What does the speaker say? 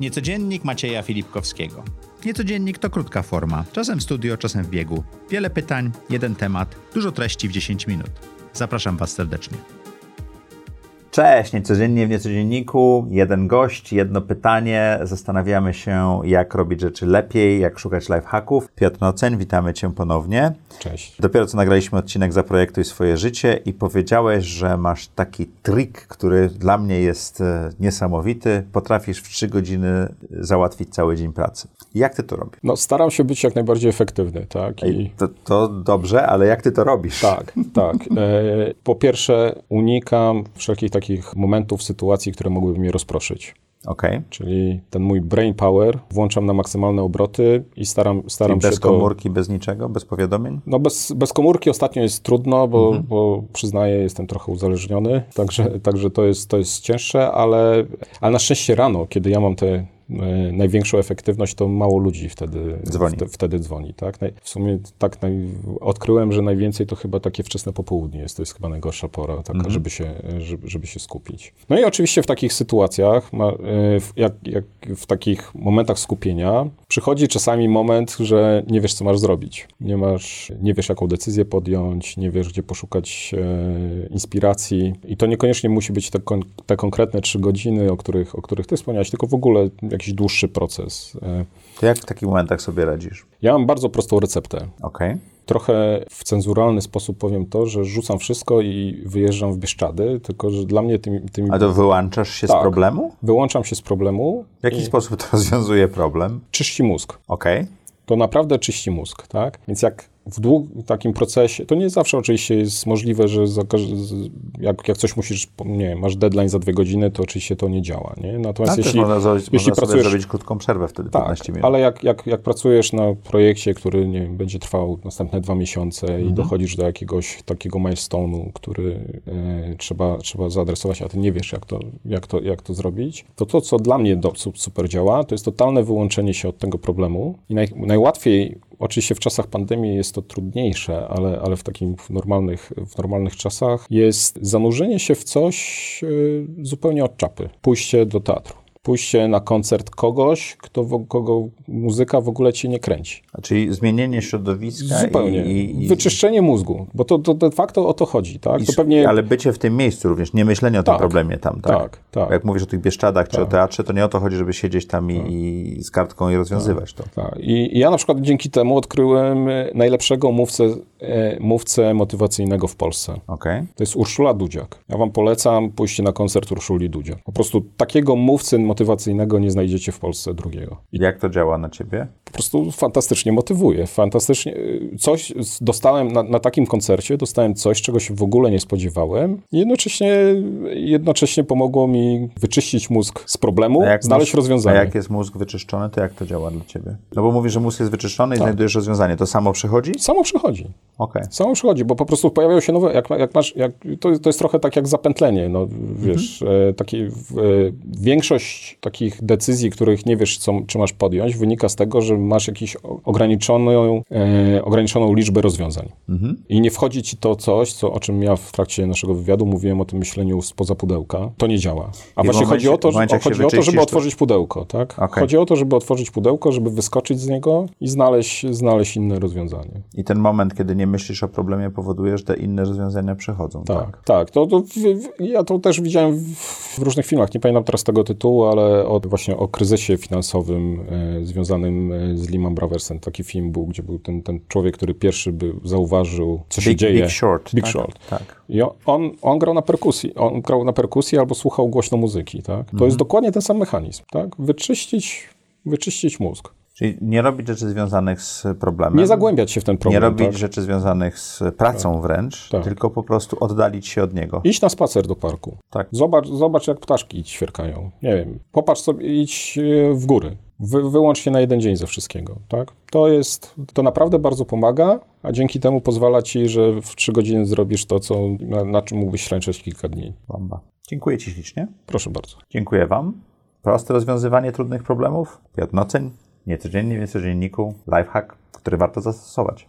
Niecodziennik Macieja Filipkowskiego. Niecodziennik to krótka forma, czasem w studio, czasem w biegu. Wiele pytań, jeden temat, dużo treści w 10 minut. Zapraszam Was serdecznie. Cześć, niecodziennie w niecodzienniku. Jeden gość, jedno pytanie. Zastanawiamy się, jak robić rzeczy lepiej, jak szukać lifehacków. Piotr Nocen, witamy Cię ponownie. Cześć. Dopiero co nagraliśmy odcinek Zaprojektuj swoje życie i powiedziałeś, że masz taki trik, który dla mnie jest e, niesamowity. Potrafisz w 3 godziny załatwić cały dzień pracy. Jak Ty to robisz? No, staram się być jak najbardziej efektywny, tak? I... To, to dobrze, ale jak Ty to robisz? Tak, tak. E, po pierwsze, unikam wszelkich takich takich momentów, sytuacji, które mogłyby mnie rozproszyć. Okay. Czyli ten mój brain power włączam na maksymalne obroty i staram, staram Czyli się bez komórki, bez niczego, bez powiadomień? No bez, bez komórki ostatnio jest trudno, bo, mhm. bo przyznaję, jestem trochę uzależniony, także, także to, jest, to jest cięższe, ale, ale na szczęście rano, kiedy ja mam te największą efektywność, to mało ludzi wtedy dzwoni. Wtedy, wtedy dzwoni tak? W sumie tak naj, odkryłem, że najwięcej to chyba takie wczesne popołudnie jest. To jest chyba najgorsza pora, taka, mhm. żeby, się, żeby, żeby się skupić. No i oczywiście w takich sytuacjach, ma, e, jak, jak w takich momentach skupienia, przychodzi czasami moment, że nie wiesz, co masz zrobić. Nie masz, nie wiesz, jaką decyzję podjąć, nie wiesz, gdzie poszukać e, inspiracji. I to niekoniecznie musi być te, kon, te konkretne trzy godziny, o których, o których ty wspomniałeś, tylko w ogóle jakiś dłuższy proces. To jak w takich momentach sobie radzisz? Ja mam bardzo prostą receptę. Okay. Trochę w cenzuralny sposób powiem to, że rzucam wszystko i wyjeżdżam w Bieszczady, tylko że dla mnie tymi... tymi... A to wyłączasz się tak, z problemu? wyłączam się z problemu. W jaki i... sposób to rozwiązuje problem? Czyści mózg. Okej. Okay. To naprawdę czyści mózg, tak? Więc jak w długim takim procesie, to nie zawsze oczywiście jest możliwe, że jak, jak coś musisz, nie wiem, masz deadline za dwie godziny, to oczywiście to nie działa, nie? Natomiast jeśli, można, zrobić, jeśli można pracujesz, zrobić krótką przerwę wtedy, tak, 15 minut. ale jak, jak, jak pracujesz na projekcie, który, nie wiem, będzie trwał następne dwa miesiące mhm. i dochodzisz do jakiegoś takiego milestone'u, który e, trzeba, trzeba zaadresować, a ty nie wiesz, jak to, jak, to, jak to zrobić, to to, co dla mnie do, super działa, to jest totalne wyłączenie się od tego problemu i naj, najłatwiej Oczywiście w czasach pandemii jest to trudniejsze, ale, ale w takich normalnych, w normalnych czasach jest zanurzenie się w coś e, zupełnie od czapy. Pójście do teatru pójście na koncert kogoś, kto, kogo muzyka w ogóle cię nie kręci. A czyli zmienienie środowiska Zupełnie. I, i... Wyczyszczenie mózgu, bo to, to de facto o to chodzi, tak? To pewnie... Ale bycie w tym miejscu również, nie myślenie o tym tak, problemie tam, tak? Tak, tak. Jak mówisz o tych Bieszczadach tak. czy o tak. teatrze, to nie o to chodzi, żeby siedzieć tam tak. i, z kartką i rozwiązywać tak. to. I, I ja na przykład dzięki temu odkryłem najlepszego mówcę, e, mówcę motywacyjnego w Polsce. Okay. To jest Urszula Dudziak. Ja wam polecam pójście na koncert Urszuli Dudziak. Po prostu takiego mówcy motywacyjnego nie znajdziecie w Polsce drugiego. I jak to działa na ciebie? Po prostu fantastycznie motywuje. Fantastycznie. Coś dostałem na, na takim koncercie, dostałem coś, czego się w ogóle nie spodziewałem. I jednocześnie, jednocześnie pomogło mi wyczyścić mózg z problemu, znaleźć mózg, rozwiązanie. A jak jest mózg wyczyszczony, to jak to działa dla ciebie? No bo mówisz, że mózg jest wyczyszczony i tak. znajdujesz rozwiązanie. To samo przychodzi? Samo przychodzi. Okay. Samo przychodzi, bo po prostu pojawiają się nowe, jak, jak masz, jak, to, to jest trochę tak jak zapętlenie, no wiesz, mhm. e, taki, e, większość takich decyzji, których nie wiesz, co, czy masz podjąć, wynika z tego, że masz jakąś ograniczoną, e, ograniczoną liczbę rozwiązań. Mhm. I nie wchodzi ci to coś, co, o czym ja w trakcie naszego wywiadu mówiłem o tym myśleniu spoza pudełka. To nie działa. A I właśnie momencie, chodzi o to, że, chodzi o to, żeby otworzyć pudełko, tak? Okay. Chodzi o to, żeby otworzyć pudełko, żeby wyskoczyć z niego i znaleźć, znaleźć inne rozwiązanie. I ten moment, kiedy nie myślisz o problemie, powoduje, że te inne rozwiązania przychodzą. Tak, tak. tak. To, to w, w, ja to też widziałem w, w, różnych filmach. Nie pamiętam teraz tego tytułu, ale od, właśnie o kryzysie finansowym e, związanym e, z Lehman Brothersem. Taki film był, gdzie był ten, ten człowiek, który pierwszy by zauważył, co Big, się dzieje. Big Short. Big tak? Short. Tak. I on, on grał na perkusji. On grał na perkusji albo słuchał głośno muzyki. Tak? To mhm. jest dokładnie ten sam mechanizm. Tak? Wyczyścić, wyczyścić mózg. Czyli nie robić rzeczy związanych z problemem. Nie zagłębiać się w ten problem. Nie robić tak? rzeczy związanych z pracą tak. wręcz, tak. tylko po prostu oddalić się od niego. Iść na spacer do parku. Tak. Zobacz, zobacz jak ptaszki ćwierkają. Nie wiem, popatrz sobie, idź e, w góry. Wy, wyłącz się na jeden dzień ze wszystkiego, tak? To jest, to naprawdę bardzo pomaga, a dzięki temu pozwala ci, że w trzy godziny zrobisz to, co, na, na czym mógłbyś ślęczeć kilka dni. Bomba. Dziękuję ci ślicznie. Proszę bardzo. Dziękuję wam. Proste rozwiązywanie trudnych problemów. Piotr Noceń, niecodziennie w niecodzienniku, lifehack, który warto zastosować.